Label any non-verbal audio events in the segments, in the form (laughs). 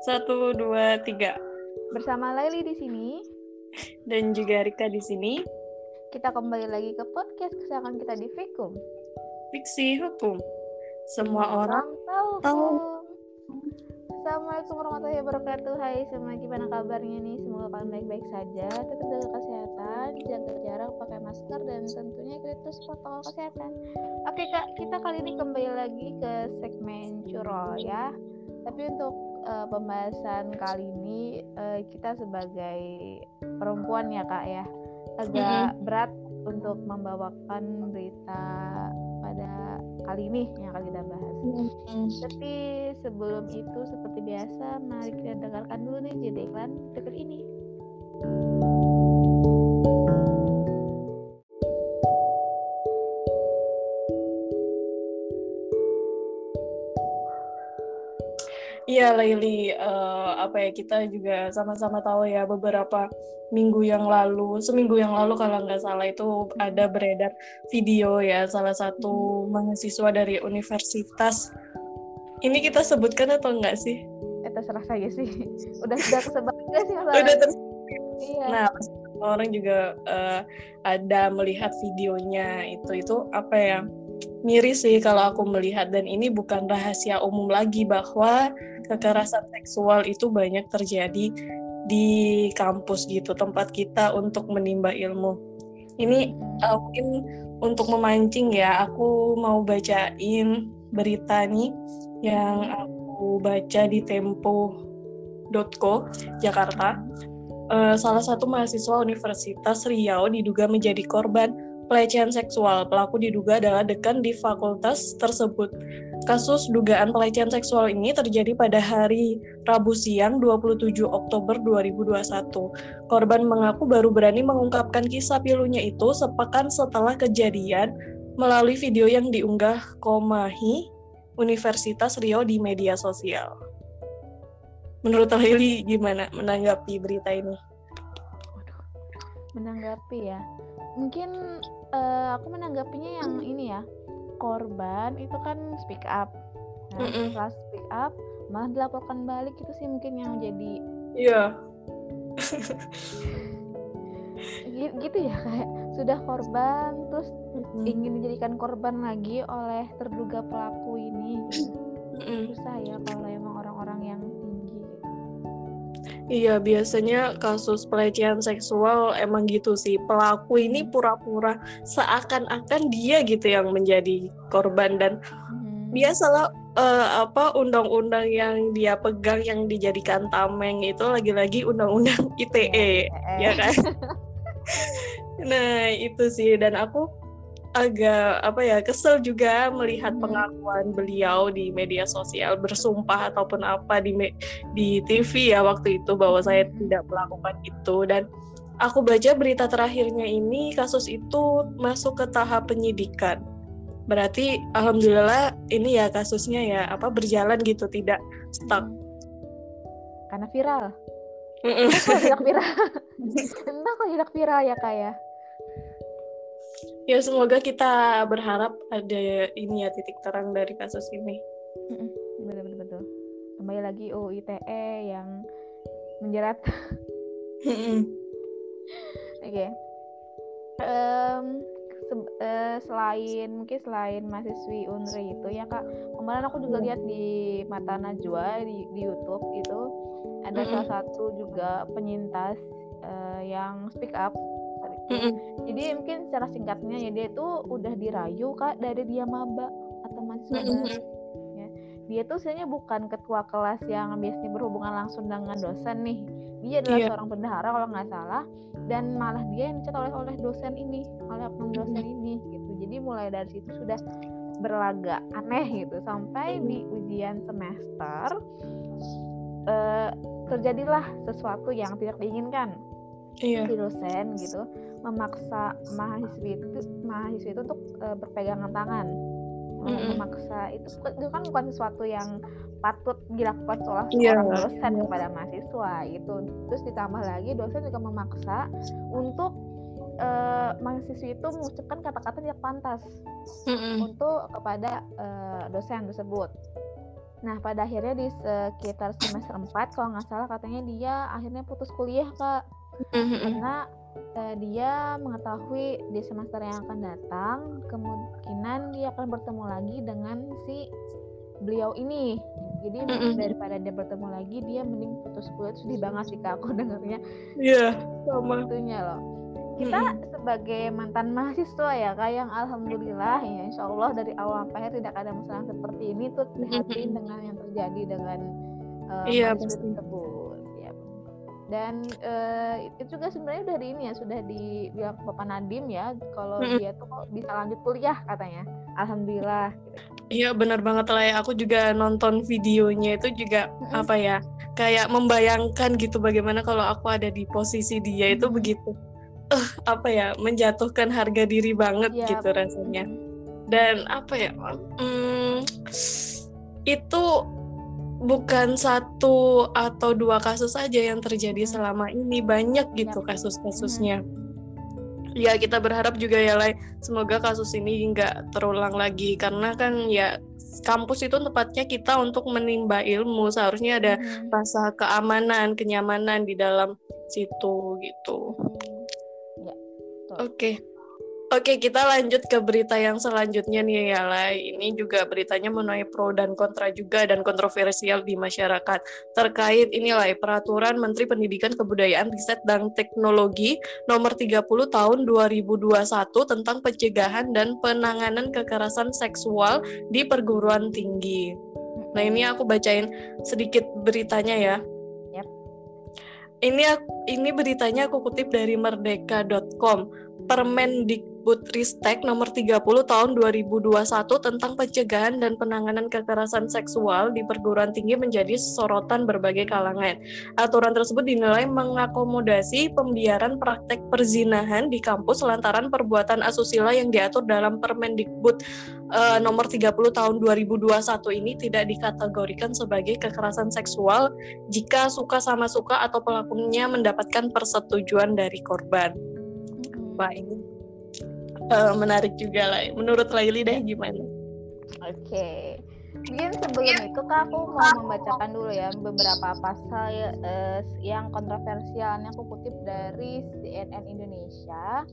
Satu, dua, tiga. Bersama Laili di sini. Dan juga Rika di sini. Kita kembali lagi ke podcast kesayangan kita di Fikum. Fiksi hukum. Semua orang, tahu. tahu. Assalamualaikum warahmatullahi wabarakatuh. Hai semua, gimana kabarnya nih? Semoga kalian baik-baik saja. Tetap jaga kesehatan, jaga jarak, pakai masker, dan tentunya ikuti terus protokol kesehatan. Oke kak, kita kali ini kembali lagi ke segmen curol ya. Tapi untuk uh, pembahasan kali ini uh, kita sebagai perempuan ya kak ya agak berat untuk membawakan berita pada kali ini yang akan kita bahas. Tapi sebelum itu seperti biasa mari kita dengarkan dulu nih jadi iklan berikut ini. Iya, Laili, uh, apa ya kita juga sama-sama tahu ya beberapa minggu yang lalu, seminggu yang lalu kalau nggak salah itu ada beredar video ya salah satu mahasiswa dari universitas. Ini kita sebutkan atau enggak sih? Eh terserah saya sih. (laughs) Udah sudah juga sih masalah. Udah terus. Iya. Nah, orang juga uh, ada melihat videonya itu itu apa ya? Miris sih kalau aku melihat. Dan ini bukan rahasia umum lagi bahwa kekerasan seksual itu banyak terjadi di kampus gitu tempat kita untuk menimba ilmu. Ini uh, mungkin untuk memancing ya aku mau bacain berita nih yang aku baca di tempo.co Jakarta. Uh, salah satu mahasiswa Universitas Riau diduga menjadi korban pelecehan seksual. Pelaku diduga adalah dekan di fakultas tersebut. Kasus dugaan pelecehan seksual ini terjadi pada hari Rabu siang 27 Oktober 2021. Korban mengaku baru berani mengungkapkan kisah pilunya itu sepekan setelah kejadian melalui video yang diunggah Komahi Universitas Riau di media sosial. Menurut Lili gimana menanggapi berita ini? Menanggapi ya, mungkin uh, aku menanggapinya yang ini ya korban itu kan speak up nah, mm -mm. setelah speak up malah dilaporkan balik itu sih mungkin yang jadi iya yeah. gitu ya kayak sudah korban terus mm -hmm. ingin dijadikan korban lagi oleh terduga pelaku ini mm -hmm. susah ya kalau emang Iya, biasanya kasus pelecehan seksual emang gitu sih. Pelaku ini pura-pura seakan-akan dia gitu yang menjadi korban dan hmm. biasalah uh, apa undang-undang yang dia pegang yang dijadikan tameng itu lagi-lagi undang-undang ITE, ya, ya kan? (laughs) nah, itu sih dan aku agak apa ya kesel juga melihat hmm. pengakuan beliau di media sosial bersumpah ataupun apa di di TV ya waktu itu bahwa saya hmm. tidak melakukan itu. Dan aku baca berita terakhirnya ini kasus itu masuk ke tahap penyidikan. Berarti alhamdulillah ini ya kasusnya ya apa berjalan gitu tidak stuck. Karena viral. Tidak (laughs) viral? (laughs) Entah kok tidak viral ya kak ya ya semoga kita berharap ada ini ya titik terang dari kasus ini. Betul betul betul. Kembali lagi UITE yang menjerat. (laughs) Oke. Okay. um, uh, selain mungkin selain mahasiswi Unri itu ya kak kemarin aku juga lihat di Mata Najwa di, di YouTube itu ada salah satu juga penyintas uh, yang speak up mm Jadi mungkin secara singkatnya ya dia itu udah dirayu kak dari dia maba atau mahasiswa. Ya. Dia tuh sebenarnya bukan ketua kelas yang biasanya berhubungan langsung dengan dosen nih. Dia adalah yeah. seorang bendahara kalau nggak salah dan malah dia yang dicat oleh oleh dosen ini, oleh oknum dosen mm-hmm. ini gitu. Jadi mulai dari situ sudah berlagak aneh gitu sampai di ujian semester uh, terjadilah sesuatu yang tidak diinginkan iya. si dosen gitu memaksa mahasiswi itu mahasiswi itu untuk uh, berpegangan tangan mm-hmm. memaksa itu itu kan bukan sesuatu yang patut dilakukan oleh yeah. seorang dosen yeah. kepada mahasiswa itu terus ditambah lagi dosen juga memaksa untuk uh, mahasiswi itu mengucapkan kata-kata yang pantas mm-hmm. untuk kepada uh, dosen tersebut Nah, pada akhirnya di sekitar semester 4 kalau nggak salah katanya dia akhirnya putus kuliah, Kak. Mm-hmm. Karena uh, dia mengetahui di semester yang akan datang kemungkinan dia akan bertemu lagi dengan si beliau ini. Jadi mm-hmm. daripada dia bertemu lagi, dia mending putus kuliah sedih banget sih Kak aku (laughs) dengarnya. Iya, yeah, sama. Itunya loh kita hmm. sebagai mantan mahasiswa ya kak yang alhamdulillah ya insya Allah dari awal sampai akhir tidak ada masalah seperti ini tuh prihatin hmm. dengan yang terjadi dengan uh, iya, tersebut. Dan uh, itu juga sebenarnya udah di ini ya sudah dibilang Bapak Nadim ya kalau hmm. dia tuh bisa lanjut kuliah katanya alhamdulillah Iya benar banget lah ya. Aku juga nonton videonya itu juga mm-hmm. apa ya kayak membayangkan gitu bagaimana kalau aku ada di posisi dia itu begitu uh, apa ya menjatuhkan harga diri banget yeah. gitu rasanya dan apa ya um, itu bukan satu atau dua kasus saja yang terjadi selama ini banyak gitu kasus-kasusnya. Ya kita berharap juga ya Lai semoga kasus ini nggak terulang lagi. Karena kan ya kampus itu tempatnya kita untuk menimba ilmu. Seharusnya ada rasa keamanan kenyamanan di dalam situ gitu. Oke. Oke, kita lanjut ke berita yang selanjutnya nih ya, Lai. Ini juga beritanya menuai pro dan kontra juga dan kontroversial di masyarakat. Terkait ini Lai, peraturan Menteri Pendidikan Kebudayaan Riset dan Teknologi nomor 30 tahun 2021 tentang pencegahan dan penanganan kekerasan seksual di perguruan tinggi. Nah, ini aku bacain sedikit beritanya ya. Ini ini beritanya aku kutip dari merdeka.com. Permendikbudristek nomor 30 tahun 2021 tentang pencegahan dan penanganan kekerasan seksual di perguruan tinggi menjadi sorotan berbagai kalangan. Aturan tersebut dinilai mengakomodasi pembiaran praktek perzinahan di kampus lantaran perbuatan asusila yang diatur dalam Permendikbud uh, nomor 30 tahun 2021 ini tidak dikategorikan sebagai kekerasan seksual jika suka sama suka atau pelakunya mendapatkan persetujuan dari korban wah ini uh, menarik juga lah. Menurut Laili deh gimana? Oke. Okay. Mungkin sebelum itu kak aku mau membacakan dulu ya beberapa pasal uh, yang kontroversial yang aku kutip dari CNN Indonesia.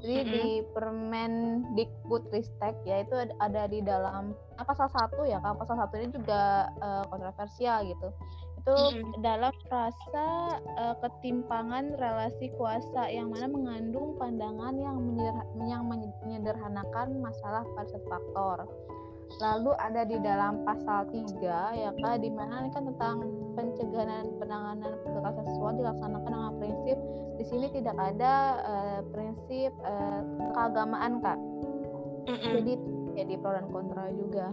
Jadi mm -hmm. di Permendikbudristek ya itu ada di dalam pasal satu ya kak pasal satu ini juga uh, kontroversial gitu itu mm-hmm. dalam rasa uh, ketimpangan relasi kuasa yang mana mengandung pandangan yang yang menyederhanakan masalah pada satu faktor. Lalu ada di dalam pasal 3 ya Kak di mana kan tentang pencegahan penanganan kekerasan seksual dilaksanakan dengan prinsip di sini tidak ada uh, prinsip uh, keagamaan Kak. Mm-hmm. Jadi jadi pro dan kontra juga.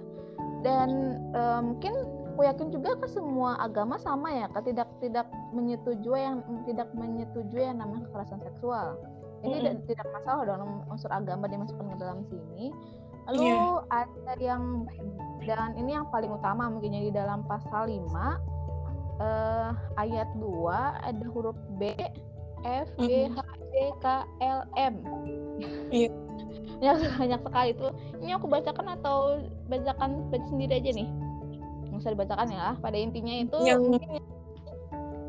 Dan uh, mungkin aku yakin juga ke semua agama sama ya kan tidak tidak menyetujui yang tidak menyetujui yang namanya kekerasan seksual. Jadi mm-hmm. tidak masalah dong unsur agama dimasukkan ke dalam sini. Lalu yeah. ada yang dan ini yang paling utama mungkin di dalam pasal 5 eh, ayat 2 ada huruf B F G H J K L M. (laughs) Yeah. banyak, banyak sekali itu. Ini aku bacakan atau bacakan baca sendiri aja nih bisa dibacakan ya pada intinya itu yang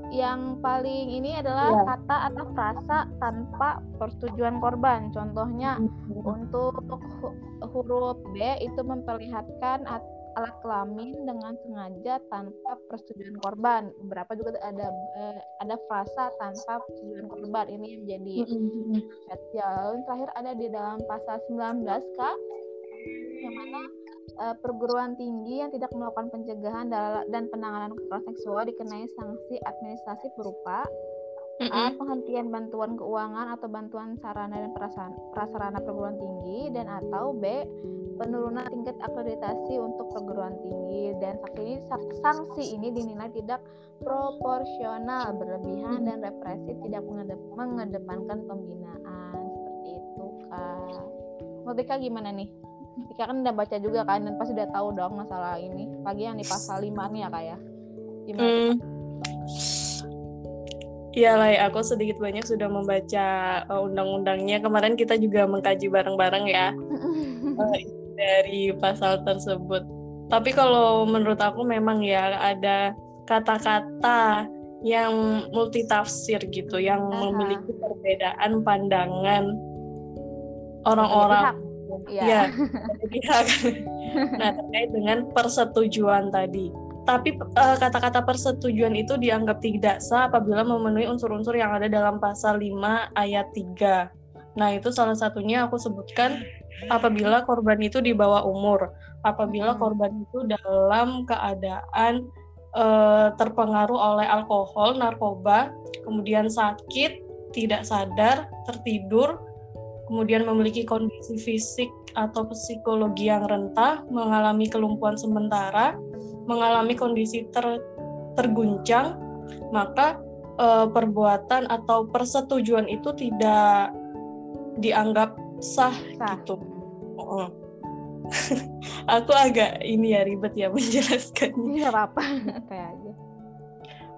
yang paling ini adalah ya. kata atau frasa tanpa persetujuan korban. Contohnya hmm. untuk huruf B itu memperlihatkan alat kelamin dengan sengaja tanpa persetujuan korban. Beberapa juga ada eh, ada frasa tanpa persetujuan korban. Ini yang menjadi spesial. Lalu terakhir ada di dalam pasal 19 Kak yang mana uh, perguruan tinggi yang tidak melakukan pencegahan dan penanganan kekerasan seksual dikenai sanksi administrasi berupa. A. Penghentian bantuan keuangan atau bantuan sarana dan prasarana perguruan tinggi dan atau B. Penurunan tingkat akreditasi untuk perguruan tinggi dan sanksi ini, sanksi ini dinilai tidak proporsional, berlebihan dan represif, tidak mengedepankan pembinaan seperti itu kak. Merdeka gimana nih? Ika kan udah baca juga kan dan pasti udah tahu dong masalah ini. Lagi yang di pasal 5 nih ya kak ya. Gimana? Hmm. Iya lah, aku sedikit banyak sudah membaca uh, undang-undangnya. Kemarin kita juga mengkaji bareng-bareng ya uh, (laughs) dari pasal tersebut. tapi kalau menurut aku memang ya ada kata-kata yang multitafsir gitu yang uh-huh. memiliki perbedaan pandangan orang-orang ya, ya nah terkait dengan persetujuan tadi tapi uh, kata-kata persetujuan itu dianggap tidak sah apabila memenuhi unsur-unsur yang ada dalam pasal 5 ayat 3. Nah, itu salah satunya aku sebutkan apabila korban itu di bawah umur, apabila hmm. korban itu dalam keadaan uh, terpengaruh oleh alkohol, narkoba, kemudian sakit, tidak sadar, tertidur, kemudian memiliki kondisi fisik atau psikologi yang rentah, mengalami kelumpuhan sementara, mengalami kondisi ter, terguncang, maka e, perbuatan atau persetujuan itu tidak dianggap sah, sah. gitu. Oh. (laughs) Aku agak ini ya ribet ya (laughs) menjelaskannya. Tidak apa-apa, (laughs) kayak aja.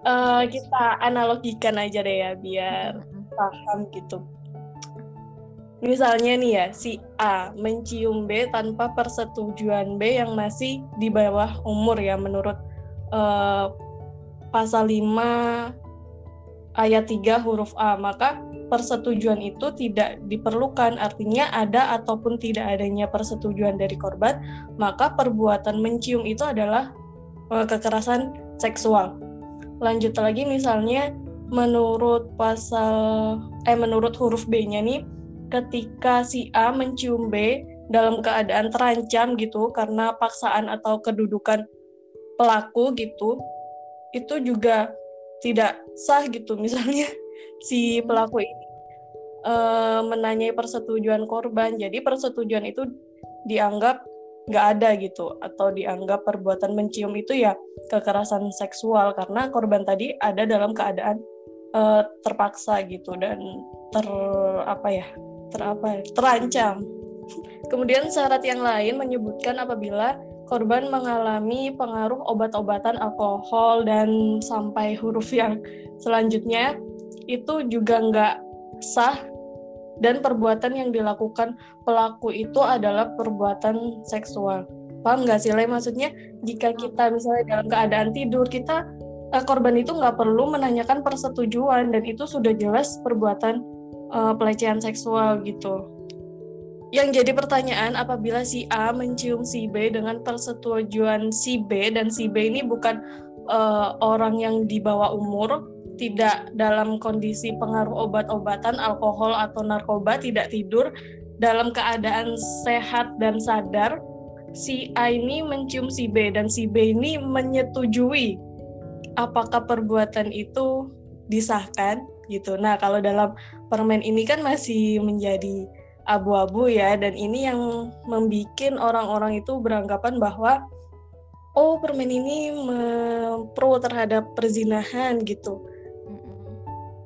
Uh, kita analogikan aja deh ya biar paham gitu. Misalnya nih ya, si A mencium B tanpa persetujuan B yang masih di bawah umur ya menurut uh, pasal 5 ayat 3 huruf A, maka persetujuan itu tidak diperlukan. Artinya ada ataupun tidak adanya persetujuan dari korban, maka perbuatan mencium itu adalah uh, kekerasan seksual. Lanjut lagi misalnya menurut pasal eh menurut huruf B-nya nih ketika si A mencium B dalam keadaan terancam gitu karena paksaan atau kedudukan pelaku gitu itu juga tidak sah gitu. Misalnya (laughs) si pelaku ini e, menanyai persetujuan korban. Jadi persetujuan itu dianggap nggak ada gitu atau dianggap perbuatan mencium itu ya kekerasan seksual karena korban tadi ada dalam keadaan e, terpaksa gitu dan ter apa ya terapa ya, terancam. Kemudian syarat yang lain menyebutkan apabila korban mengalami pengaruh obat-obatan alkohol dan sampai huruf yang selanjutnya itu juga nggak sah dan perbuatan yang dilakukan pelaku itu adalah perbuatan seksual. Paham nggak sih, Le? Maksudnya jika kita misalnya dalam keadaan tidur, kita eh, korban itu nggak perlu menanyakan persetujuan dan itu sudah jelas perbuatan uh, pelecehan seksual gitu. Yang jadi pertanyaan apabila si A mencium si B dengan persetujuan si B dan si B ini bukan uh, orang yang di bawah umur, tidak dalam kondisi pengaruh obat-obatan, alkohol atau narkoba, tidak tidur, dalam keadaan sehat dan sadar, si A ini mencium si B dan si B ini menyetujui apakah perbuatan itu disahkan gitu. Nah, kalau dalam permen ini kan masih menjadi abu-abu ya dan ini yang membuat orang-orang itu beranggapan bahwa oh permen ini pro terhadap perzinahan gitu.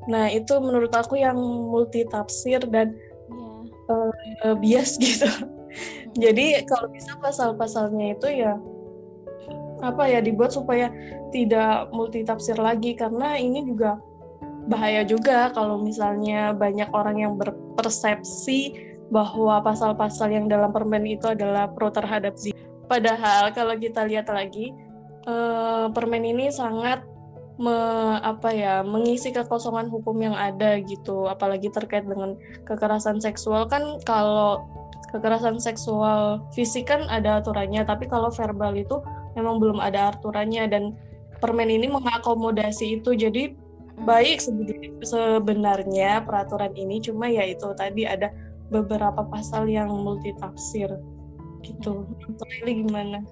Nah itu menurut aku yang multi tafsir dan yeah. uh, bias (laughs) gitu. Jadi kalau bisa pasal-pasalnya itu ya apa ya dibuat supaya tidak multi tafsir lagi karena ini juga bahaya juga kalau misalnya banyak orang yang berpersepsi bahwa pasal-pasal yang dalam permen itu adalah pro terhadap zina. Padahal kalau kita lihat lagi eh, permen ini sangat me, apa ya mengisi kekosongan hukum yang ada gitu, apalagi terkait dengan kekerasan seksual. Kan kalau kekerasan seksual fisik kan ada aturannya, tapi kalau verbal itu memang belum ada aturannya. Dan permen ini mengakomodasi itu. Jadi baik sebenarnya peraturan ini cuma ya itu tadi ada beberapa pasal yang multitafsir gitu. Ini gimana?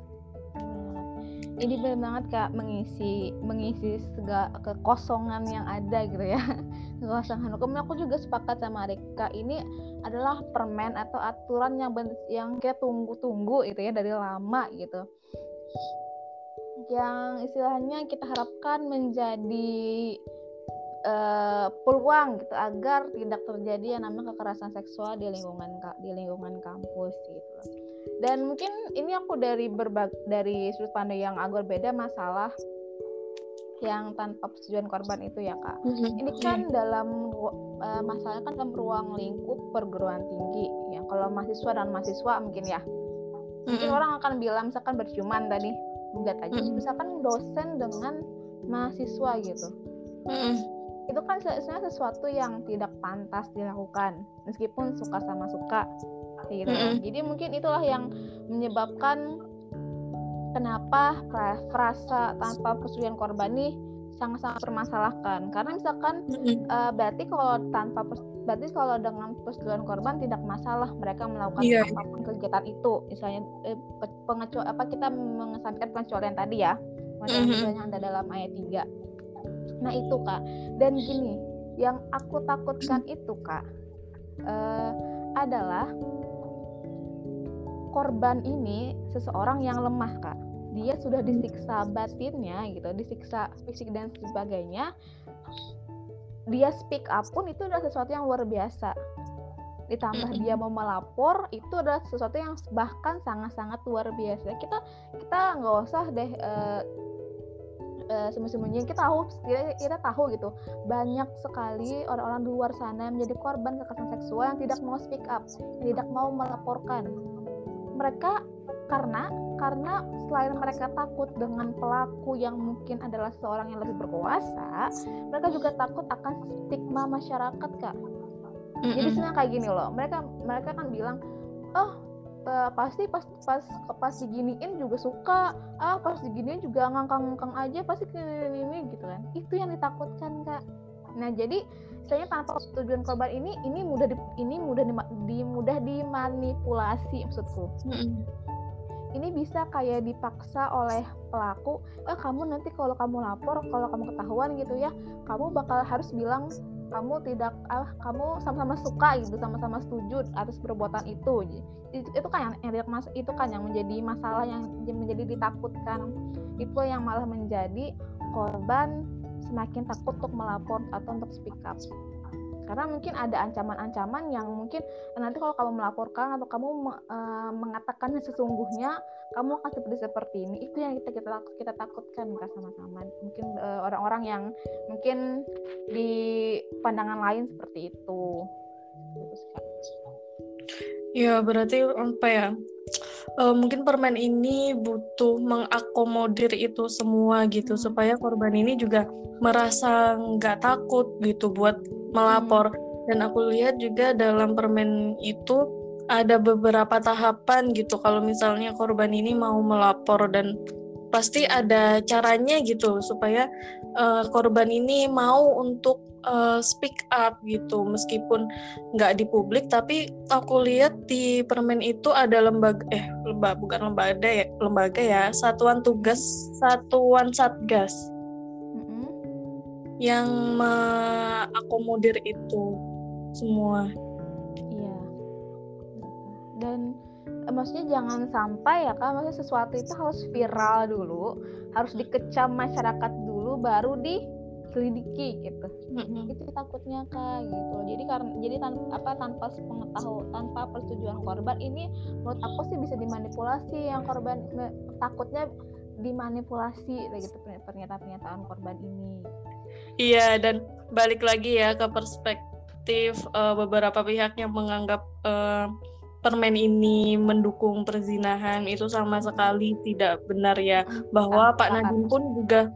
Ini benar banget kak mengisi mengisi segala kekosongan yang ada gitu ya (laughs) kekosongan hukum. Aku juga sepakat sama Rika ini adalah permen atau aturan yang yang kayak tunggu-tunggu itu ya dari lama gitu yang istilahnya kita harapkan menjadi uh, peluang gitu agar tidak terjadi yang namanya kekerasan seksual di lingkungan di lingkungan kampus gitu Dan mungkin ini aku dari berbag dari sudut pandang yang agak beda masalah yang tanpa persetujuan korban itu ya kak. Mm-hmm. Ini kan dalam uh, masalahnya kan dalam ruang lingkup perguruan tinggi ya. Kalau mahasiswa dan mahasiswa mungkin ya. mungkin mm -hmm. orang akan bilang misalkan berciuman tadi enggak aja mm -hmm. misalkan dosen dengan mahasiswa gitu mm. Itu kan sebenarnya sesuatu yang tidak pantas dilakukan meskipun suka sama suka gitu mm -hmm. jadi mungkin itulah yang menyebabkan kenapa frasa tanpa persetujuan korban nih sangat-sangat permasalahkan karena misalkan mm-hmm. uh, berarti kalau tanpa berarti kalau dengan persetujuan korban tidak masalah mereka melakukan yeah. apa pun kegiatan itu misalnya eh, pengecualian apa kita mengesampingkan pengecualian tadi ya pengecualian mm-hmm. yang ada dalam ayat 3 nah itu kak. Dan gini yang aku takutkan (clears throat) itu kak uh, adalah korban ini seseorang yang lemah kak. Dia sudah disiksa batinnya gitu disiksa fisik dan sebagainya. Dia speak up pun itu adalah sesuatu yang luar biasa. Ditambah dia mau melapor itu adalah sesuatu yang bahkan sangat-sangat luar biasa. Kita kita nggak usah deh uh, uh, sembunyi-sembunyi kita tahu kita, kita tahu gitu banyak sekali orang-orang di luar sana yang menjadi korban kekerasan seksual yang tidak mau speak up yang tidak mau melaporkan. Mereka karena karena selain mereka takut dengan pelaku yang mungkin adalah seorang yang lebih berkuasa, mereka juga takut akan stigma masyarakat kak. Jadi sebenarnya kayak gini loh, mereka mereka kan bilang, oh uh, pasti pas pas pas diginiin juga suka, ah pas diginiin juga ngangkang-ngangkang aja pasti ini, ini gitu kan. Itu yang ditakutkan kak. Nah jadi saya tanpa tujuan korban ini ini mudah di, ini mudah di, di mudah dimanipulasi maksudku. Ini bisa kayak dipaksa oleh pelaku eh kamu nanti kalau kamu lapor kalau kamu ketahuan gitu ya kamu bakal harus bilang kamu tidak ah, kamu sama-sama suka gitu sama-sama setuju atas perbuatan itu itu, itu kan yang, yang itu kan yang menjadi masalah yang menjadi ditakutkan. Itu yang malah menjadi korban semakin takut untuk melapor atau untuk speak up karena mungkin ada ancaman-ancaman yang mungkin nanti kalau kamu melaporkan atau kamu uh, mengatakannya sesungguhnya kamu akan seperti seperti ini. Itu yang kita kita kita takutkan mereka sama-sama. Mungkin orang eh, orang-orang yang mungkin di pandangan lain seperti itu. Ya berarti apa ya uh, mungkin permen ini butuh mengakomodir itu semua gitu hmm. supaya korban ini juga merasa nggak takut gitu buat melapor. Dan aku lihat juga dalam permen itu ada beberapa tahapan gitu. Kalau misalnya korban ini mau melapor dan pasti ada caranya gitu supaya uh, korban ini mau untuk uh, speak up gitu. Meskipun nggak di publik tapi aku lihat di permen itu ada lembaga eh lembaga bukan lembaga ya lembaga ya satuan tugas satuan satgas yang mengakomodir itu semua. Iya. Dan eh, maksudnya jangan sampai ya kan maksudnya sesuatu itu harus viral dulu, harus dikecam masyarakat dulu baru diselidiki gitu. Mm-hmm. Itu takutnya kak gitu. Jadi karena jadi tan apa tanpa pengetahuan tanpa persetujuan korban ini menurut aku sih bisa dimanipulasi yang korban takutnya dimanipulasi gitu pernyataan-pernyataan korban ini. Iya dan balik lagi ya ke perspektif uh, beberapa pihak yang menganggap uh, permen ini mendukung perzinahan itu sama sekali tidak benar ya. Bahwa Pak Nadiem pun juga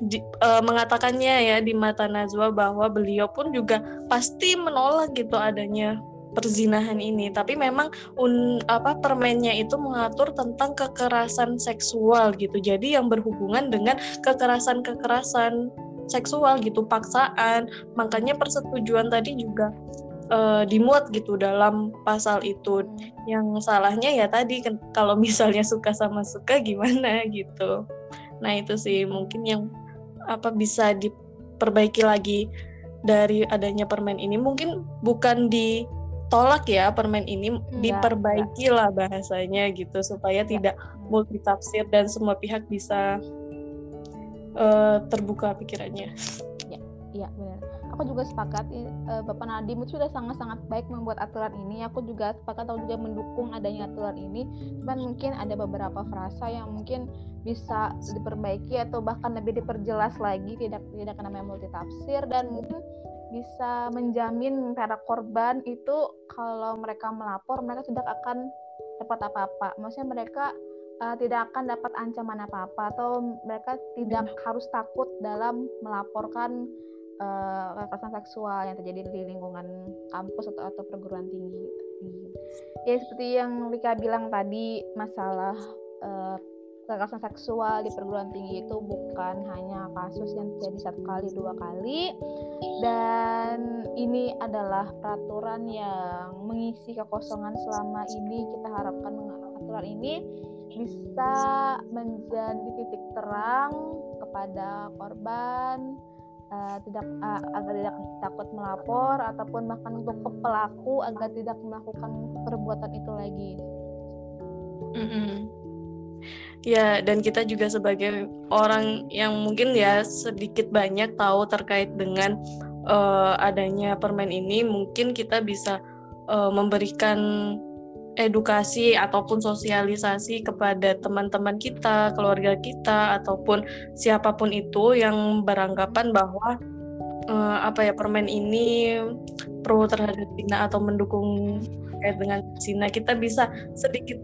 di, uh, mengatakannya ya di mata Najwa bahwa beliau pun juga pasti menolak gitu adanya perzinahan ini. Tapi memang un, apa permennya itu mengatur tentang kekerasan seksual gitu. Jadi yang berhubungan dengan kekerasan-kekerasan seksual gitu paksaan. Makanya persetujuan tadi juga uh, dimuat gitu dalam pasal itu. Yang salahnya ya tadi kan kalau misalnya suka sama suka gimana gitu. Nah itu sih mungkin yang apa bisa diperbaiki lagi dari adanya permen ini. Mungkin bukan ditolak ya permen ini enggak, diperbaiki lah bahasanya gitu supaya enggak. tidak multitafsir dan semua pihak bisa uh, terbuka pikirannya. Ya, iya benar. Aku juga sepakat uh, Bapak Nadiem sudah sangat-sangat baik membuat aturan ini. Aku juga sepakat atau juga mendukung adanya aturan ini. Cuman mungkin ada beberapa frasa yang mungkin bisa diperbaiki atau bahkan lebih diperjelas lagi tidak tidak namanya multitafsir dan mungkin bisa menjamin para korban itu kalau mereka melapor mereka tidak akan dapat apa-apa maksudnya mereka uh, tidak akan dapat ancaman apa-apa atau mereka tidak hmm. harus takut dalam melaporkan uh, kekerasan seksual yang terjadi di lingkungan kampus atau atau perguruan tinggi. Ya seperti yang Rika bilang tadi masalah uh, kekerasan seksual di perguruan tinggi itu bukan hanya kasus yang terjadi satu kali dua kali dan ini adalah peraturan yang mengisi kekosongan selama ini kita harapkan aturan ini bisa menjadi titik terang kepada korban uh, tidak uh, agar tidak takut melapor ataupun bahkan untuk pelaku agar tidak melakukan perbuatan itu lagi. Mm -hmm. Ya, dan kita juga sebagai orang yang mungkin ya sedikit banyak tahu terkait dengan uh, adanya permen ini, mungkin kita bisa uh, memberikan edukasi ataupun sosialisasi kepada teman-teman kita, keluarga kita ataupun siapa pun itu yang beranggapan bahwa uh, apa ya permen ini pro terhadap Cina atau mendukung terkait dengan Cina. Kita bisa sedikit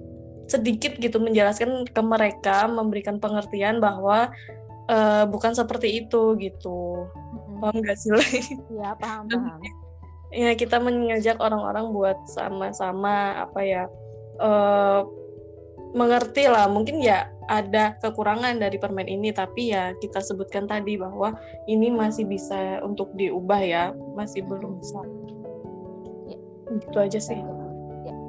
sedikit gitu menjelaskan ke mereka memberikan pengertian bahwa uh, bukan seperti itu gitu. Mm-hmm. paham gak sih Iya paham paham ya kita mengajak orang-orang buat sama-sama apa ya uh, mengerti lah. Mungkin ya ada kekurangan dari permen ini tapi ya kita sebutkan tadi bahwa ini masih bisa untuk diubah ya. Masih belum bisa. Ya. itu aja sih. ya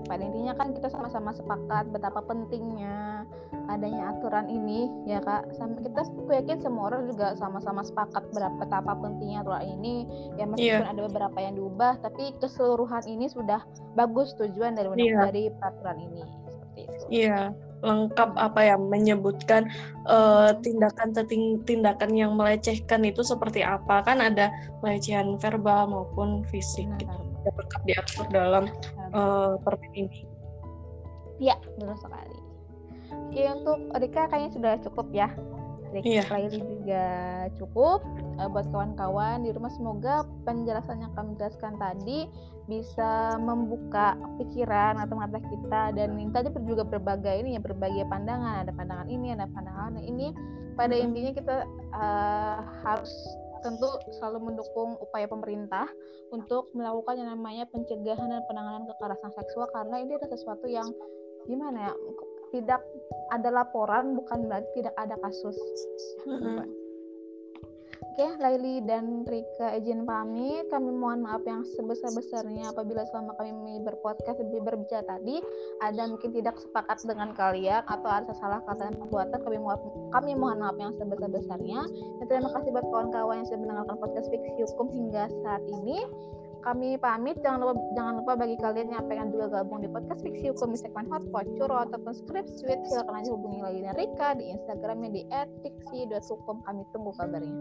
pada intinya kan kita sama-sama sepakat betapa pentingnya adanya aturan ini ya kak. Sama kita aku yakin semua orang juga sama-sama sepakat berapa betapa pentingnya aturan ini. Ya meskipun yeah. ada beberapa yang diubah tapi keseluruhan ini sudah bagus tujuan dari yeah. dari peraturan ini. Seperti itu. Iya yeah lengkap apa ya menyebutkan uh, tindakan tindakan yang melecehkan itu seperti apa. Kan ada pelecehan verbal maupun fisik. Nah, gitu lengkap diatur dalam uh, permen ini. Ya benar sekali. Oke untuk Rika kayaknya sudah cukup ya. Rika yeah. juga cukup. Uh, buat kawan-kawan di rumah semoga penjelasan yang kami jelaskan tadi bisa membuka pikiran atau mata kita dan tadi juga berbagai ini ya berbagai pandangan ada pandangan ini ada pandangan ini pada intinya kita uh, harus tentu selalu mendukung upaya pemerintah untuk melakukan yang namanya pencegahan dan penanganan kekerasan seksual karena ini adalah sesuatu yang gimana ya tidak ada laporan bukan berarti tidak ada kasus. Mm-hmm. Oke, Laili dan Rika izin pamit. Kami mohon maaf yang sebesar-besarnya apabila selama kami berpodcast lebih berbicara tadi ada mungkin tidak sepakat dengan kalian atau ada salah kata dan perbuatan. Kami mohon kami mohon maaf yang sebesar-besarnya. Terima kasih buat kawan-kawan yang sudah mendengarkan podcast Fiksi Hukum hingga saat ini kami pamit jangan lupa jangan lupa bagi kalian yang pengen juga gabung di podcast fiksi hukum di segmen hot curhat ataupun script sweet silakan aja hubungi lagi Rika di Instagramnya di @fiksi.hukum kami tunggu kabarnya.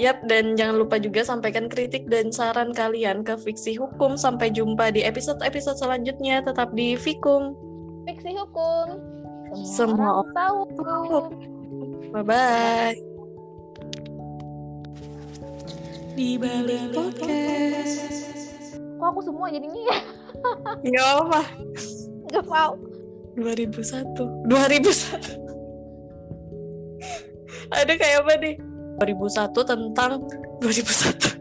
Yap, dan jangan lupa juga sampaikan kritik dan saran kalian ke Fiksi Hukum. Sampai jumpa di episode-episode selanjutnya. Tetap di Fikum. Fiksi Hukum. Semua, Semua orang tahu. Bye-bye. Di balik podcast. Kok aku semua jadinya (laughs) ya? Gak apa. Gak mau. 2001. 2001. Ada kayak apa nih? 2001 tentang 2001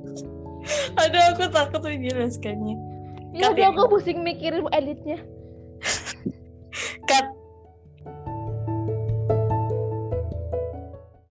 Aduh aku takut menjelaskannya Iya, aku pusing mikirin editnya.